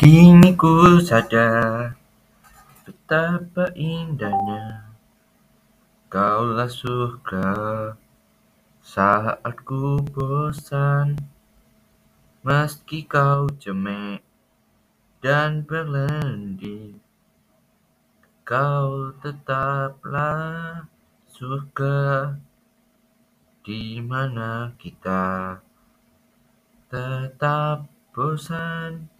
Kini ku sadar betapa indahnya Kaulah surga saat ku bosan. Meski kau cemek dan berlendir, Kau tetaplah surga di mana kita tetap bosan.